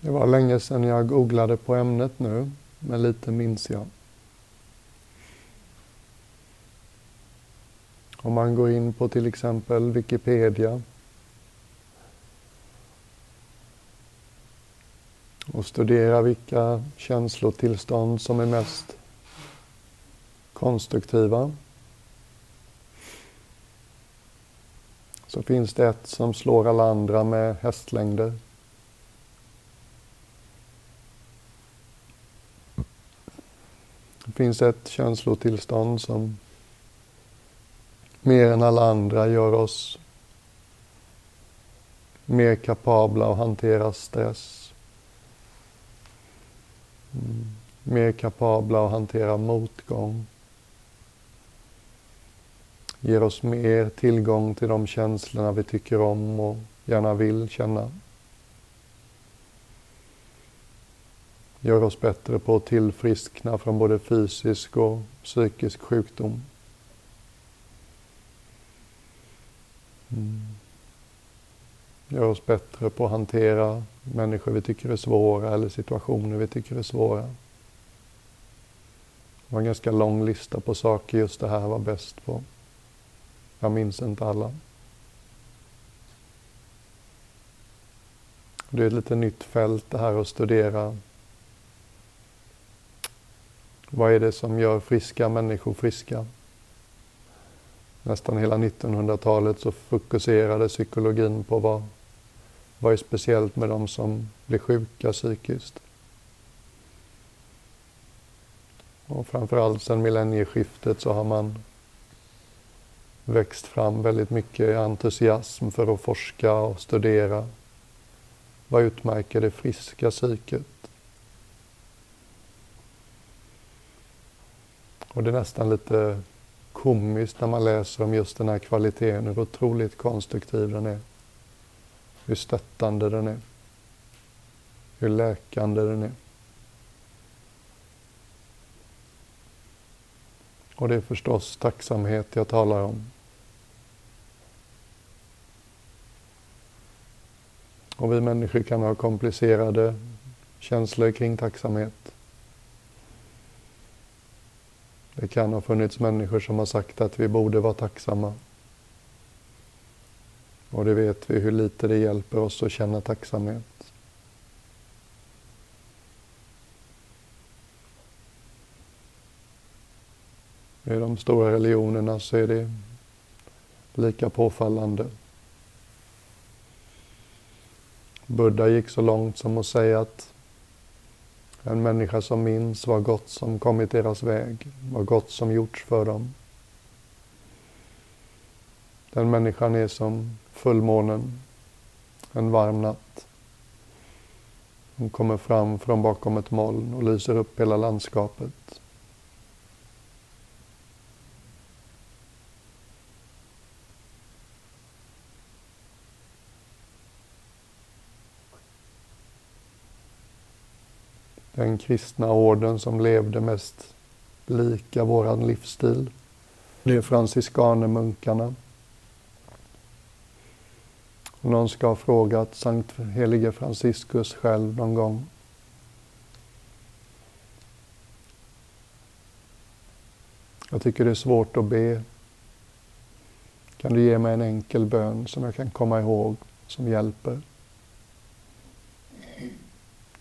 Det var länge sedan jag googlade på ämnet nu, men lite minns jag. Om man går in på till exempel Wikipedia och studerar vilka känslotillstånd som är mest konstruktiva så finns det ett som slår alla andra med hästlängder. Det finns ett känslotillstånd som mer än alla andra gör oss mer kapabla att hantera stress. Mm. Mer kapabla att hantera motgång. Ger oss mer tillgång till de känslorna vi tycker om och gärna vill känna. Gör oss bättre på att tillfriskna från både fysisk och psykisk sjukdom. Mm. Gör oss bättre på att hantera människor vi tycker är svåra eller situationer vi tycker är svåra. Det var en ganska lång lista på saker just det här var bäst på. Jag minns inte alla. Det är ett lite nytt fält det här att studera. Vad är det som gör friska människor friska? nästan hela 1900-talet så fokuserade psykologin på vad, vad är speciellt med de som blir sjuka psykiskt. Och framförallt sedan millennieskiftet så har man växt fram väldigt mycket entusiasm för att forska och studera. Vad utmärker det friska psyket? Och det är nästan lite komiskt när man läser om just den här kvaliteten, hur otroligt konstruktiv den är. Hur stöttande den är. Hur läkande den är. Och det är förstås tacksamhet jag talar om. Och vi människor kan ha komplicerade känslor kring tacksamhet. Det kan ha funnits människor som har sagt att vi borde vara tacksamma. Och det vet vi hur lite det hjälper oss att känna tacksamhet. I de stora religionerna så är det lika påfallande. Buddha gick så långt som att säga att en människa som minns vad gott som kommit deras väg, vad gott som gjorts för dem. Den människan är som fullmånen en varm natt. Hon kommer fram från bakom ett moln och lyser upp hela landskapet. Den kristna orden som levde mest lika våran livsstil. Det är franciskanermunkarna. Någon ska ha frågat Sankt Helige Franciscus själv någon gång. Jag tycker det är svårt att be. Kan du ge mig en enkel bön som jag kan komma ihåg, som hjälper?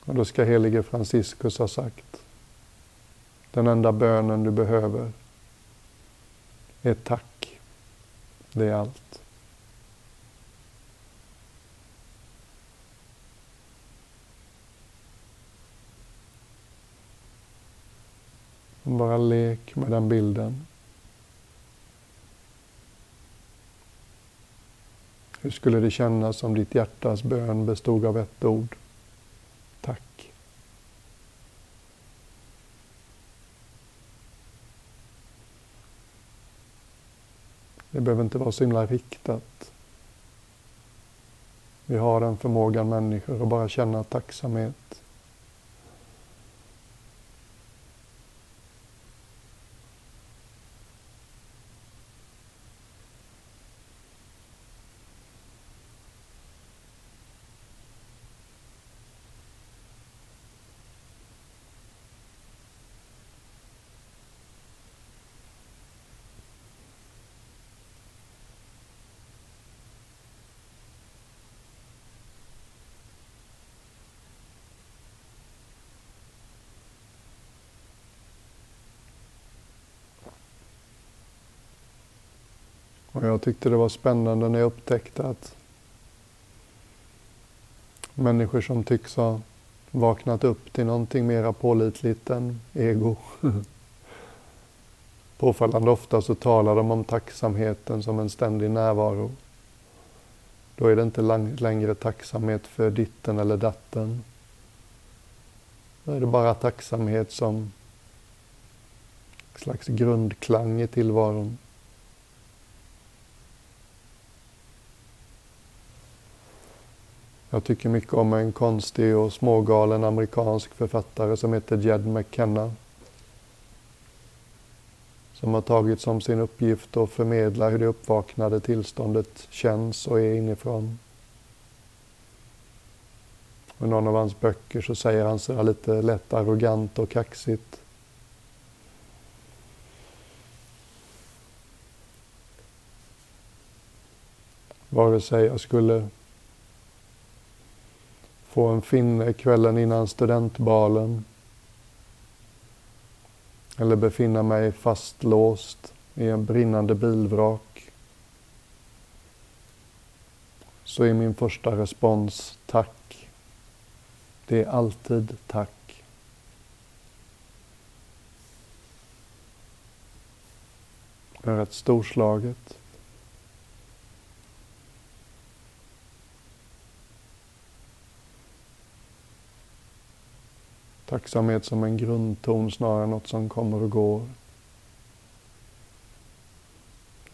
Och då ska helige Franciscus ha sagt, den enda bönen du behöver är tack. Det är allt. Bara lek med den bilden. Hur skulle det kännas om ditt hjärtas bön bestod av ett ord? Det behöver inte vara så himla riktat. Vi har den förmågan människor att bara känna tacksamhet. Jag tyckte det var spännande när jag upptäckte att människor som tycks ha vaknat upp till någonting mera pålitligt än ego. Påfallande ofta så talar de om tacksamheten som en ständig närvaro. Då är det inte längre tacksamhet för ditten eller datten. Då är det bara tacksamhet som en slags grundklang i tillvaron. Jag tycker mycket om en konstig och smågalen amerikansk författare som heter Jed McKenna. Som har tagit som sin uppgift att förmedla hur det uppvaknade tillståndet känns och är inifrån. I någon av hans böcker så säger han sådär lite lätt arrogant och kaxigt. Vare sig jag skulle på en finne kvällen innan studentbalen. Eller befinna mig fastlåst i en brinnande bilvrak. Så är min första respons tack. Det är alltid tack. Det är rätt storslaget. Tacksamhet som en grundton snarare än något som kommer och går.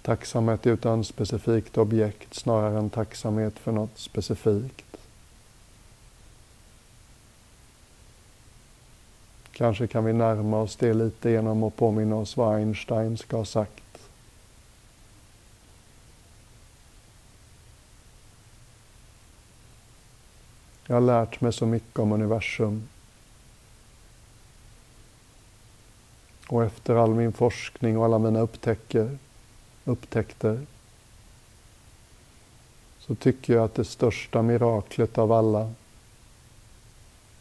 Tacksamhet utan specifikt objekt snarare än tacksamhet för något specifikt. Kanske kan vi närma oss det lite genom att påminna oss vad Einstein ska ha sagt. Jag har lärt mig så mycket om universum Och efter all min forskning och alla mina upptäcker, upptäckter så tycker jag att det största miraklet av alla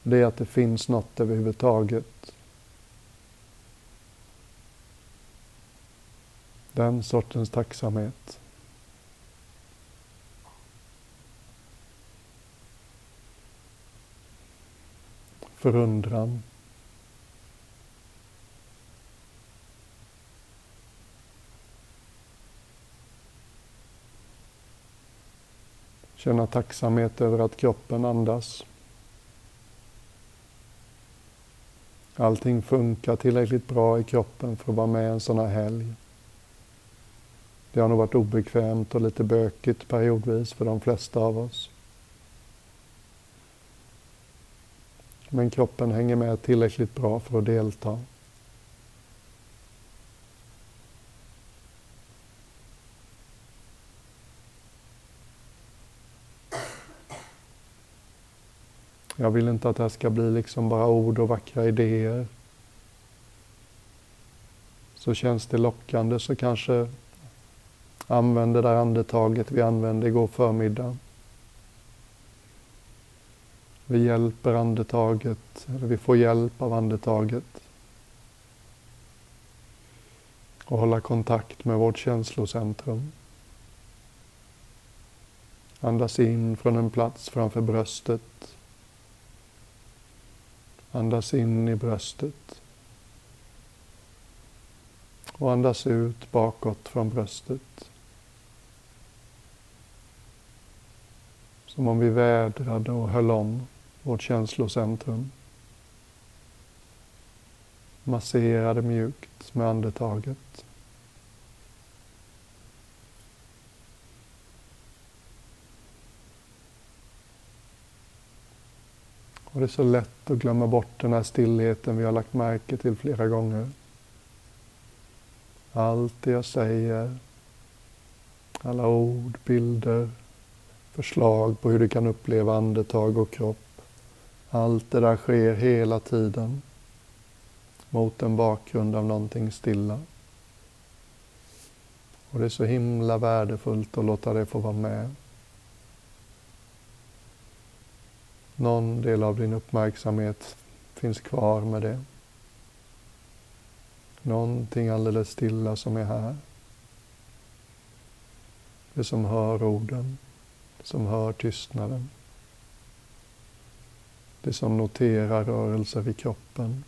det är att det finns något överhuvudtaget. Den sortens tacksamhet. Förundran. Känna tacksamhet över att kroppen andas. Allting funkar tillräckligt bra i kroppen för att vara med en sån här helg. Det har nog varit obekvämt och lite bökigt periodvis för de flesta av oss. Men kroppen hänger med tillräckligt bra för att delta. Jag vill inte att det här ska bli liksom bara ord och vackra idéer. Så känns det lockande så kanske använd det där andetaget vi använde igår förmiddag. Vi hjälper andetaget, eller vi får hjälp av andetaget. Och hålla kontakt med vårt känslocentrum. Andas in från en plats framför bröstet. Andas in i bröstet. Och andas ut bakåt från bröstet. Som om vi vädrade och höll om vårt känslocentrum. Masserade mjukt med andetaget. Och det är så lätt att glömma bort den här stillheten vi har lagt märke till flera gånger. Allt det jag säger, alla ord, bilder, förslag på hur du kan uppleva andetag och kropp. Allt det där sker hela tiden mot en bakgrund av någonting stilla. Och det är så himla värdefullt att låta det få vara med. Någon del av din uppmärksamhet finns kvar med det. Någonting alldeles stilla som är här. Det som hör orden, det som hör tystnaden. Det som noterar rörelser i kroppen.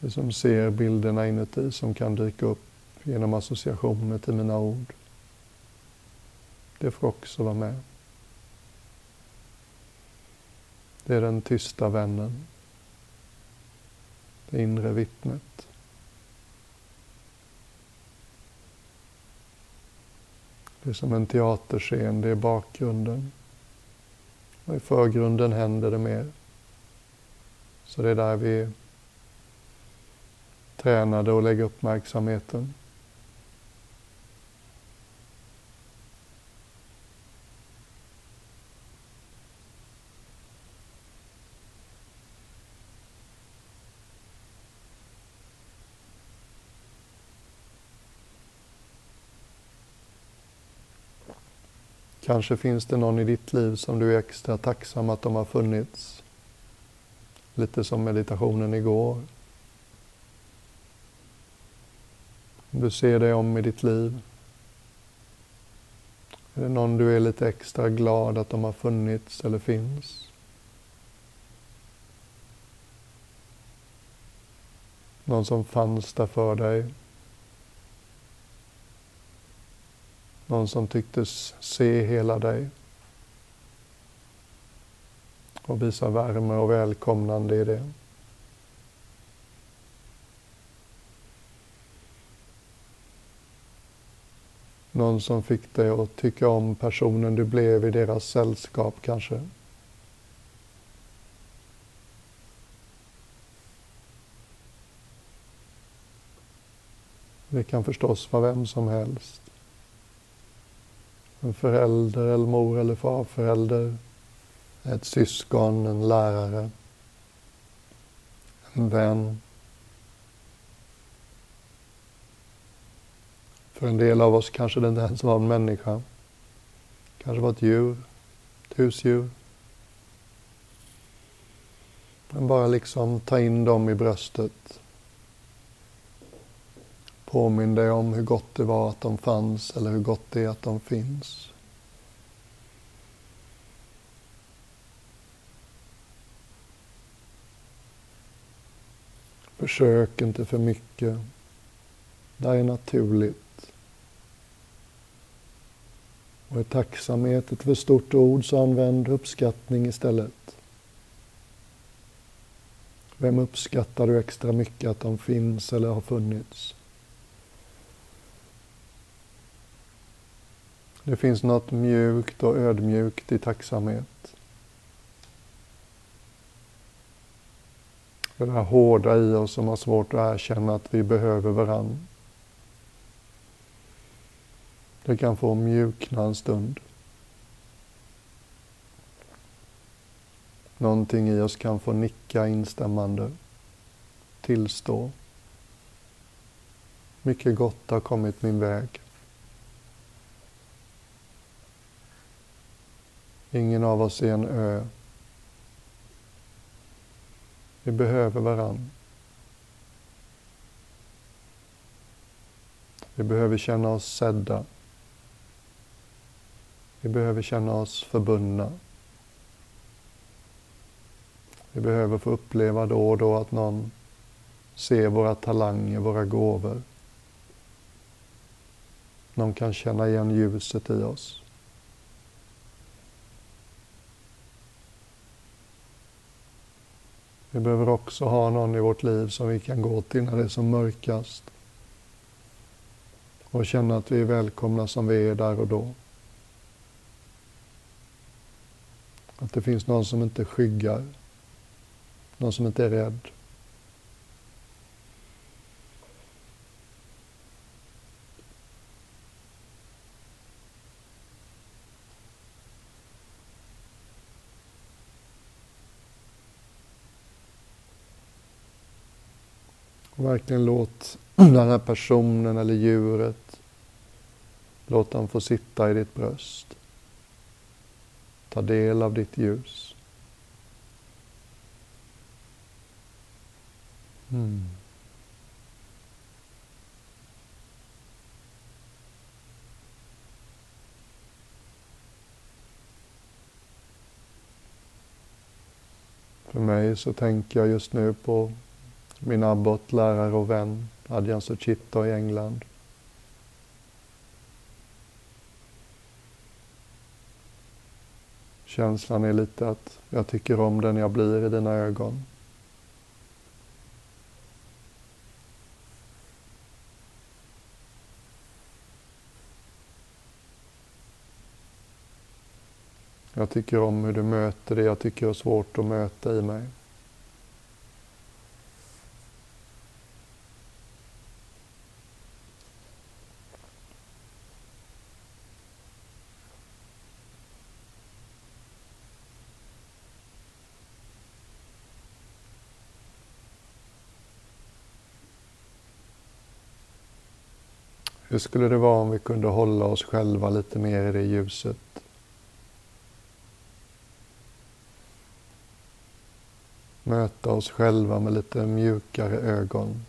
Det som ser bilderna inuti som kan dyka upp genom associationer till mina ord. Det får också vara med. Det är den tysta vännen. Det inre vittnet. Det är som en teaterscen, det är bakgrunden. Och i förgrunden händer det mer. Så det är där vi tränade och lägga uppmärksamheten. Kanske finns det någon i ditt liv som du är extra tacksam att de har funnits. Lite som meditationen igår. Du ser dig om i ditt liv. Är det någon du är lite extra glad att de har funnits eller finns? Någon som fanns där för dig Någon som tycktes se hela dig och visa värme och välkomnande i det. Någon som fick dig att tycka om personen du blev i deras sällskap kanske. Det kan förstås vara vem som helst en förälder eller mor eller farförälder, ett syskon, en lärare, en vän. För en del av oss kanske det inte ens var en människa. kanske var ett djur, ett husdjur. Men bara liksom ta in dem i bröstet. Påminn dig om hur gott det var att de fanns eller hur gott det är att de finns. Försök inte för mycket. Det är naturligt. Och är tacksamhet ett för stort ord så använd uppskattning istället. Vem uppskattar du extra mycket att de finns eller har funnits? Det finns något mjukt och ödmjukt i tacksamhet. Det där hårda i oss som har svårt att erkänna att vi behöver varann. Det kan få mjukna en stund. Någonting i oss kan få nicka instämmande, tillstå. Mycket gott har kommit min väg. Ingen av oss är en ö. Vi behöver varann. Vi behöver känna oss sedda. Vi behöver känna oss förbundna. Vi behöver få uppleva då och då att någon ser våra talanger, våra gåvor. Någon kan känna igen ljuset i oss. Vi behöver också ha någon i vårt liv som vi kan gå till när det är som mörkast. Och känna att vi är välkomna som vi är där och då. Att det finns någon som inte skyggar. Någon som inte är rädd. Och verkligen låt den här personen eller djuret, låt den få sitta i ditt bröst. Ta del av ditt ljus. Mm. För mig så tänker jag just nu på min abbot, lärare och vän Adjan Suchita i England. Känslan är lite att jag tycker om den jag blir i dina ögon. Jag tycker om hur du möter det jag tycker är svårt att möta i mig. Bättre skulle det vara om vi kunde hålla oss själva lite mer i det ljuset? Möta oss själva med lite mjukare ögon.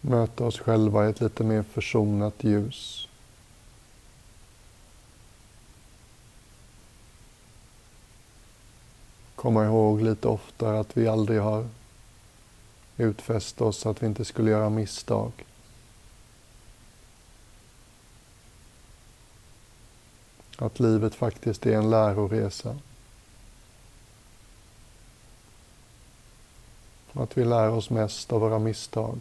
Möta oss själva i ett lite mer försonat ljus. Komma ihåg lite oftare att vi aldrig har utfäst oss att vi inte skulle göra misstag. Att livet faktiskt är en läroresa. Att vi lär oss mest av våra misstag.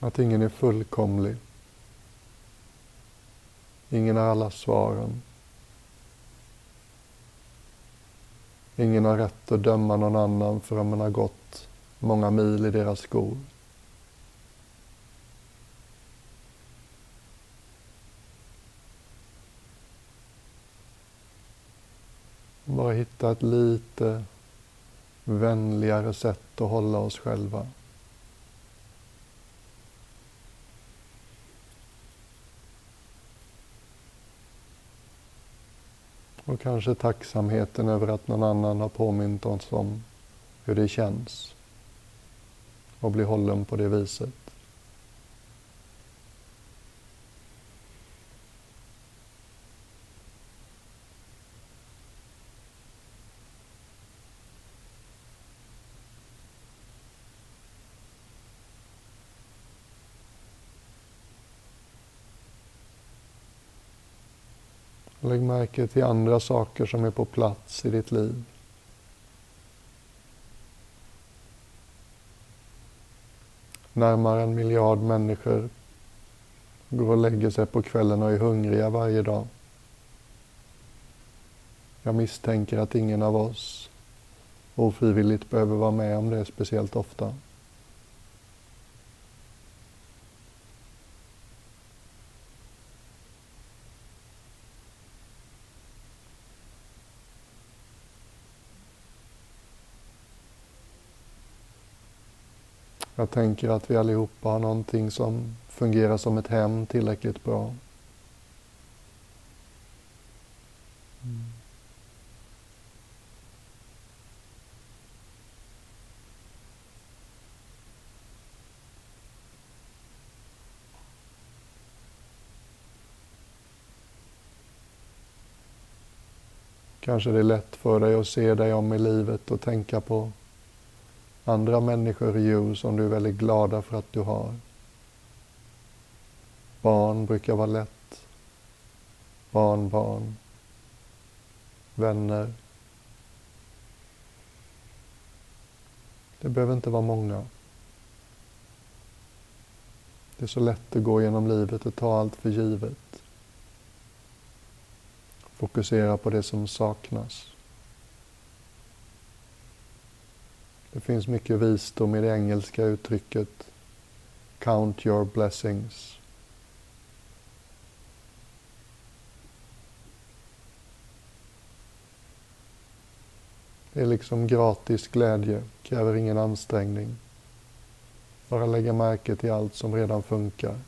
Att ingen är fullkomlig. Ingen har alla svaren. Ingen har rätt att döma någon annan förrän man har gått många mil i deras skor. Bara hitta ett lite vänligare sätt att hålla oss själva. Och kanske tacksamheten över att någon annan har påmint oss om hur det känns och bli hållen på det viset. Lägg märke till andra saker som är på plats i ditt liv. Närmare en miljard människor går och lägger sig på kvällen och är hungriga varje dag. Jag misstänker att ingen av oss ofrivilligt behöver vara med om det speciellt ofta. Jag tänker att vi allihopa har någonting som fungerar som ett hem tillräckligt bra. Mm. Kanske det är lätt för dig att se dig om i livet och tänka på andra människor i djur som du är väldigt glada för att du har. Barn brukar vara lätt. Barnbarn. Vänner. Det behöver inte vara många. Det är så lätt att gå genom livet och ta allt för givet. Fokusera på det som saknas. Det finns mycket visdom i det engelska uttrycket Count your blessings. Det är liksom gratis glädje, kräver ingen ansträngning. Bara lägga märke till allt som redan funkar.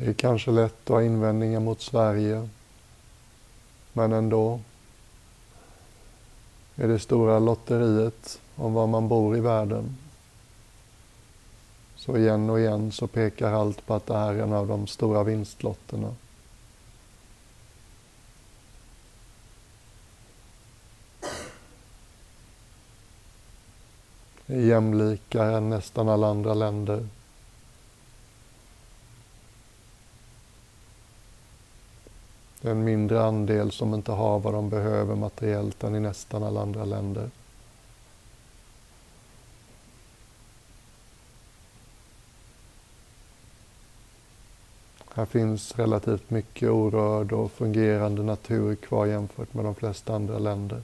Det är kanske lätt att ha invändningar mot Sverige, men ändå är det stora lotteriet om var man bor i världen. Så igen och igen så pekar allt på att det här är en av de stora vinstlotterna. Det är jämlikare än nästan alla andra länder. Det är en mindre andel som inte har vad de behöver materiellt än i nästan alla andra länder. Här finns relativt mycket orörd och fungerande natur kvar jämfört med de flesta andra länder.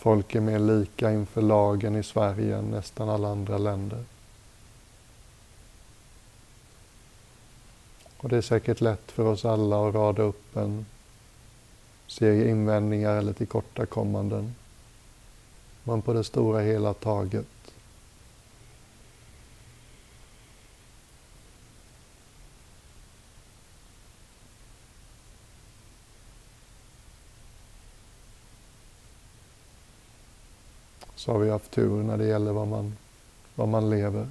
Folk är mer lika inför lagen i Sverige än nästan alla andra länder. Och det är säkert lätt för oss alla att rada upp en serie invändningar eller tillkortakommanden. Men på det stora hela taget så har vi haft tur när det gäller vad man, vad man lever.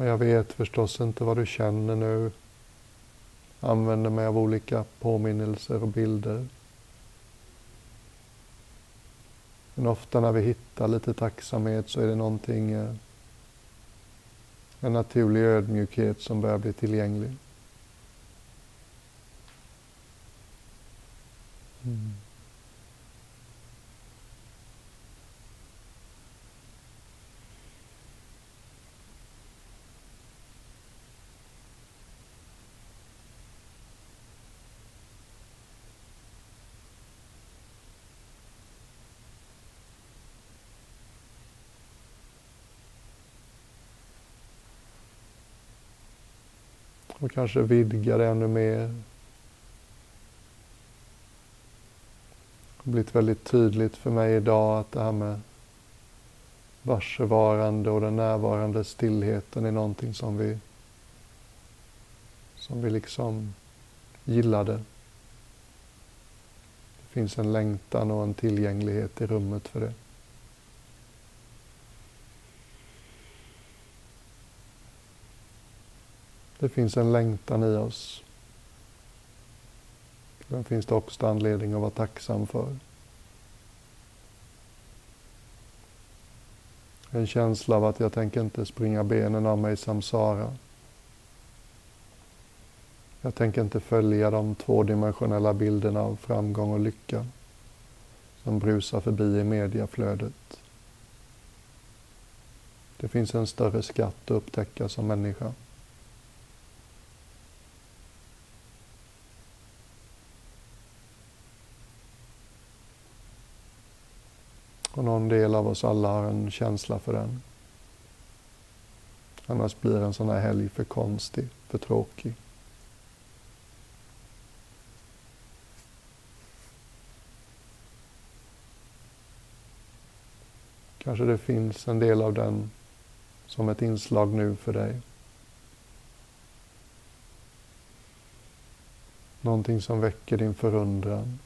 Och jag vet förstås inte vad du känner nu. Använder mig av olika påminnelser och bilder. Men ofta när vi hittar lite tacksamhet så är det någonting, eh, en naturlig ödmjukhet som börjar bli tillgänglig. Mm. Och kanske vidga det ännu mer. Det har blivit väldigt tydligt för mig idag att det här med varsevarande och den närvarande stillheten är någonting som vi som vi liksom gillade. Det finns en längtan och en tillgänglighet i rummet för det. Det finns en längtan i oss. Den finns det också anledning att vara tacksam för. En känsla av att jag tänker inte springa benen av mig samsara. Jag tänker inte följa de tvådimensionella bilderna av framgång och lycka som brusar förbi i mediaflödet. Det finns en större skatt att upptäcka som människa. Och någon del av oss alla har en känsla för den. Annars blir en sån här helg för konstig, för tråkig. Kanske det finns en del av den som ett inslag nu för dig. Någonting som väcker din förundran.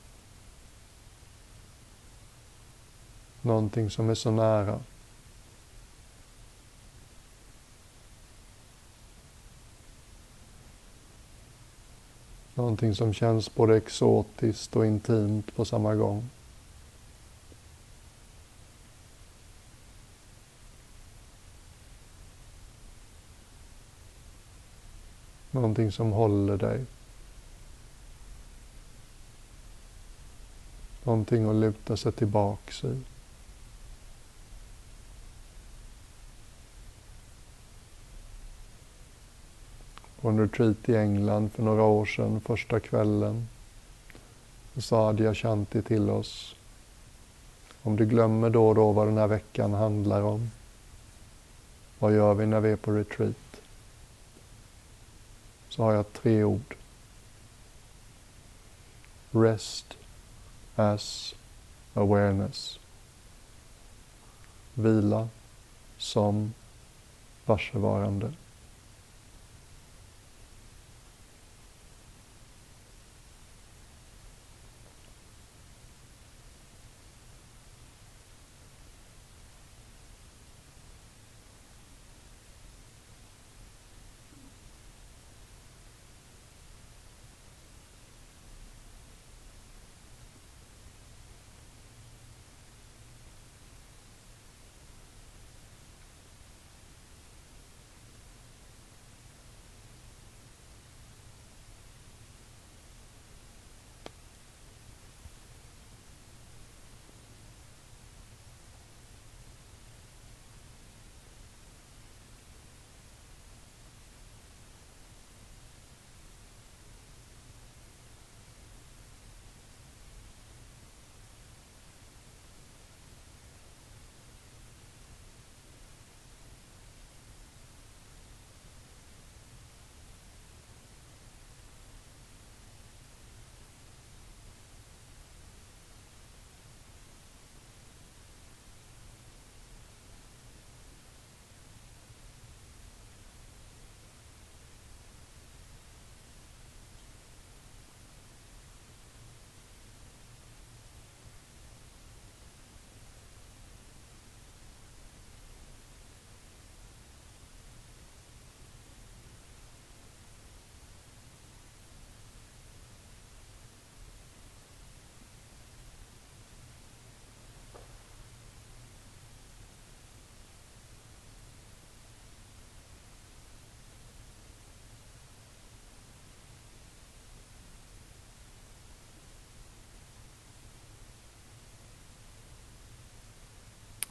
Någonting som är så nära. Någonting som känns både exotiskt och intimt på samma gång. Någonting som håller dig. Någonting att luta sig tillbaks i. på en retreat i England för några år sedan, första kvällen. Då sa Adyashanti till oss, om du glömmer då och då vad den här veckan handlar om, vad gör vi när vi är på retreat? Så har jag tre ord. Rest as awareness. Vila som varsevarande.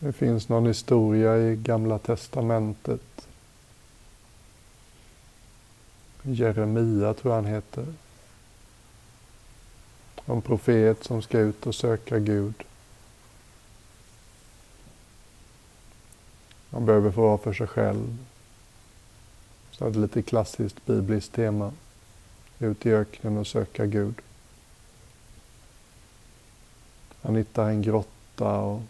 Det finns någon historia i Gamla Testamentet. Jeremia tror jag han heter. En profet som ska ut och söka Gud. Han behöver få vara för sig själv. Så det är lite klassiskt bibliskt tema. Ut i öknen och söka Gud. Han hittar en grotta och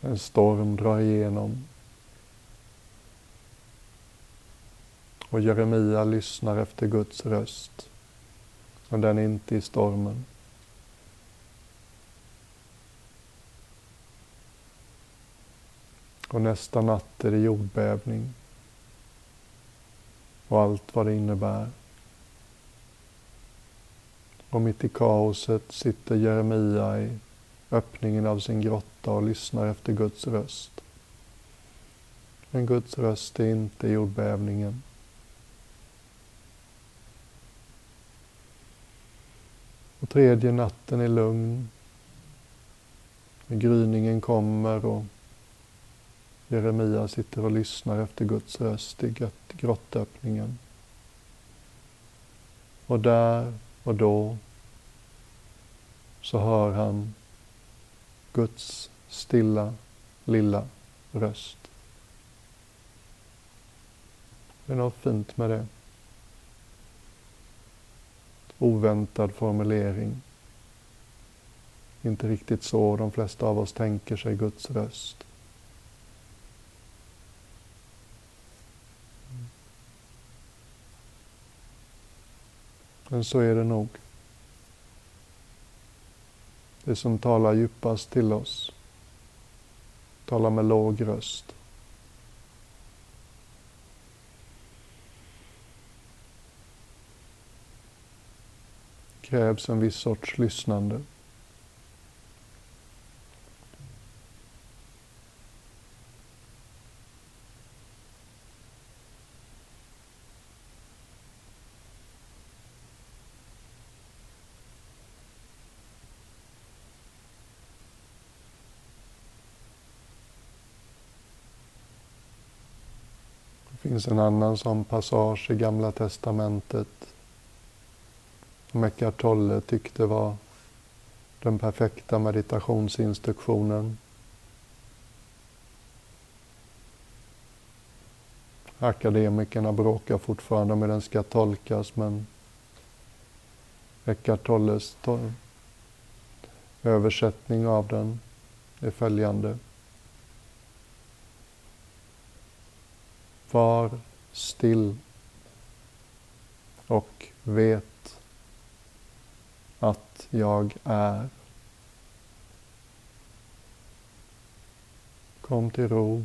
en storm drar igenom. Och Jeremia lyssnar efter Guds röst. Och den är inte i stormen. Och nästa natt är det jordbävning. Och allt vad det innebär. Och mitt i kaoset sitter Jeremia i öppningen av sin grotta och lyssnar efter Guds röst. Men Guds röst är inte jordbävningen. Och tredje natten är lugn. Gryningen kommer och Jeremia sitter och lyssnar efter Guds röst i grottöppningen. Och där och då så hör han Guds stilla, lilla röst. Det är något fint med det. Oväntad formulering. Inte riktigt så de flesta av oss tänker sig Guds röst. Men så är det nog det som talar djupast till oss. Talar med låg röst. krävs en viss sorts lyssnande. Det finns en annan sån passage i Gamla Testamentet som Eckart Tolle tyckte var den perfekta meditationsinstruktionen. Akademikerna bråkar fortfarande om hur den ska tolkas men Eckart Tolles to översättning av den är följande. Var still och vet att jag är. Kom till ro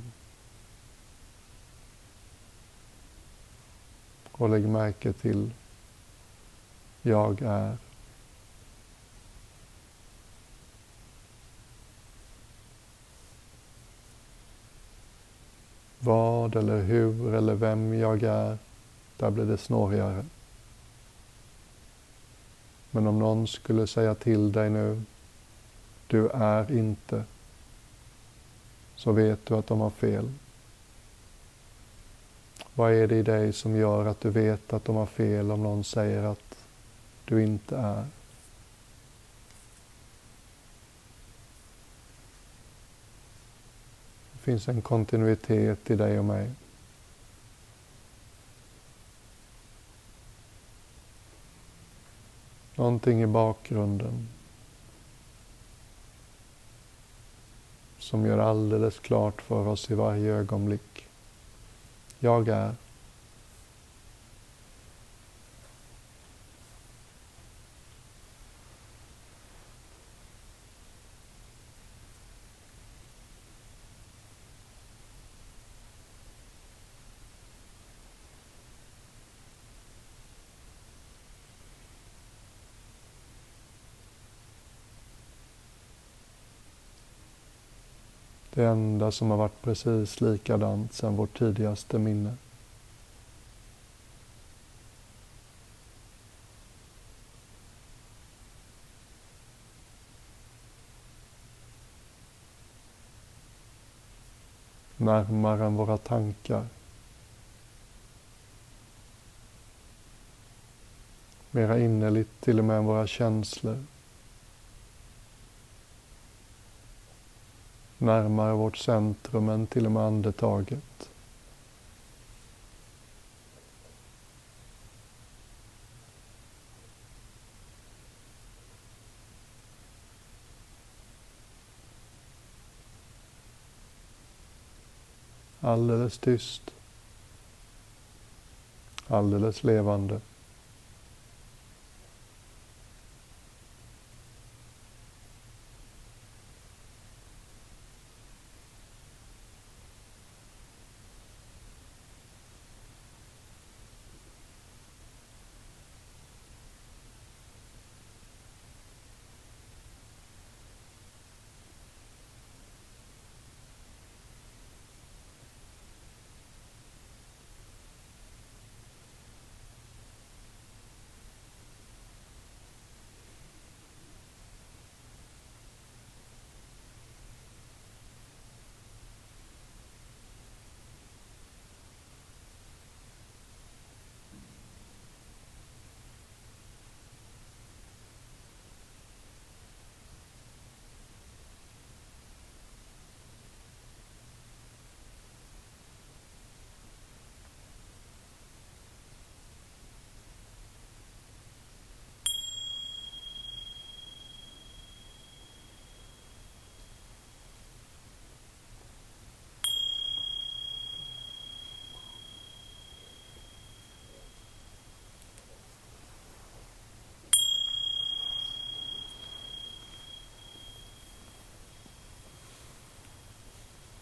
och lägg märke till jag är. Vad eller hur eller vem jag är, där blir det snårigare. Men om någon skulle säga till dig nu, du är inte, så vet du att de har fel. Vad är det i dig som gör att du vet att de har fel om någon säger att du inte är? Finns en kontinuitet i dig och mig. Någonting i bakgrunden som gör alldeles klart för oss i varje ögonblick. Jag är. Det enda som har varit precis likadant sedan vårt tidigaste minne. Närmare än våra tankar. Mera innerligt till och med än våra känslor. Närmare vårt centrum än till och med andetaget. Alldeles tyst. Alldeles levande.